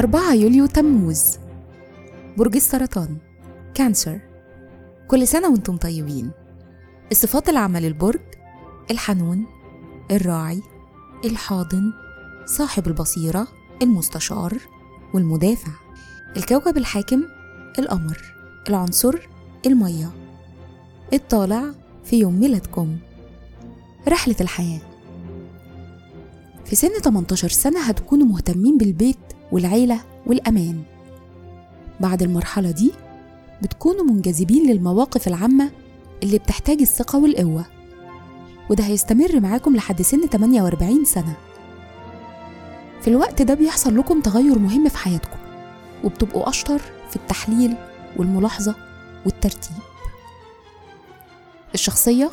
4 يوليو تموز. برج السرطان. كانسر. كل سنة وأنتم طيبين. الصفات العامة للبرج الحنون الراعي الحاضن صاحب البصيرة المستشار والمدافع. الكوكب الحاكم القمر. العنصر المية. الطالع في يوم ميلادكم. رحلة الحياة. في سن 18 سنة هتكونوا مهتمين بالبيت والعيلة والأمان. بعد المرحلة دي بتكونوا منجذبين للمواقف العامة اللي بتحتاج الثقة والقوة. وده هيستمر معاكم لحد سن 48 سنة. في الوقت ده بيحصل لكم تغير مهم في حياتكم وبتبقوا أشطر في التحليل والملاحظة والترتيب. الشخصية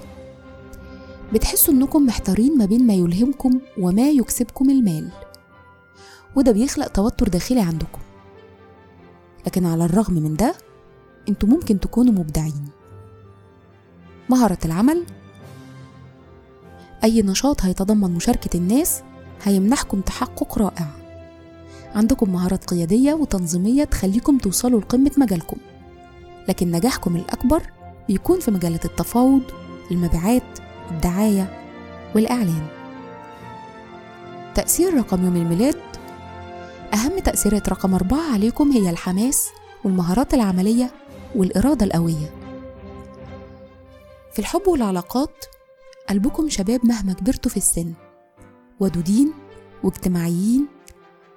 بتحسوا إنكم محتارين ما بين ما يلهمكم وما يكسبكم المال. وده بيخلق توتر داخلي عندكم. لكن على الرغم من ده أنتوا ممكن تكونوا مبدعين. مهارة العمل أي نشاط هيتضمن مشاركة الناس هيمنحكم تحقق رائع. عندكم مهارات قيادية وتنظيمية تخليكم توصلوا لقمة مجالكم. لكن نجاحكم الأكبر بيكون في مجالات التفاوض المبيعات الدعاية والإعلان. تأثير رقم يوم الميلاد أهم تأثيرات رقم أربعة عليكم هي الحماس والمهارات العملية والإرادة القوية. في الحب والعلاقات قلبكم شباب مهما كبرتوا في السن ودودين واجتماعيين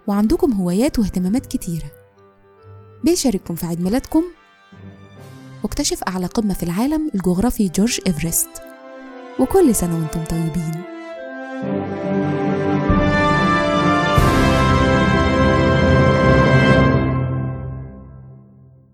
وعندكم هوايات واهتمامات كتيرة. بيشارككم في عيد ميلادكم واكتشف أعلى قمة في العالم الجغرافي جورج إيفرست. وكل سنة وأنتم طيبين.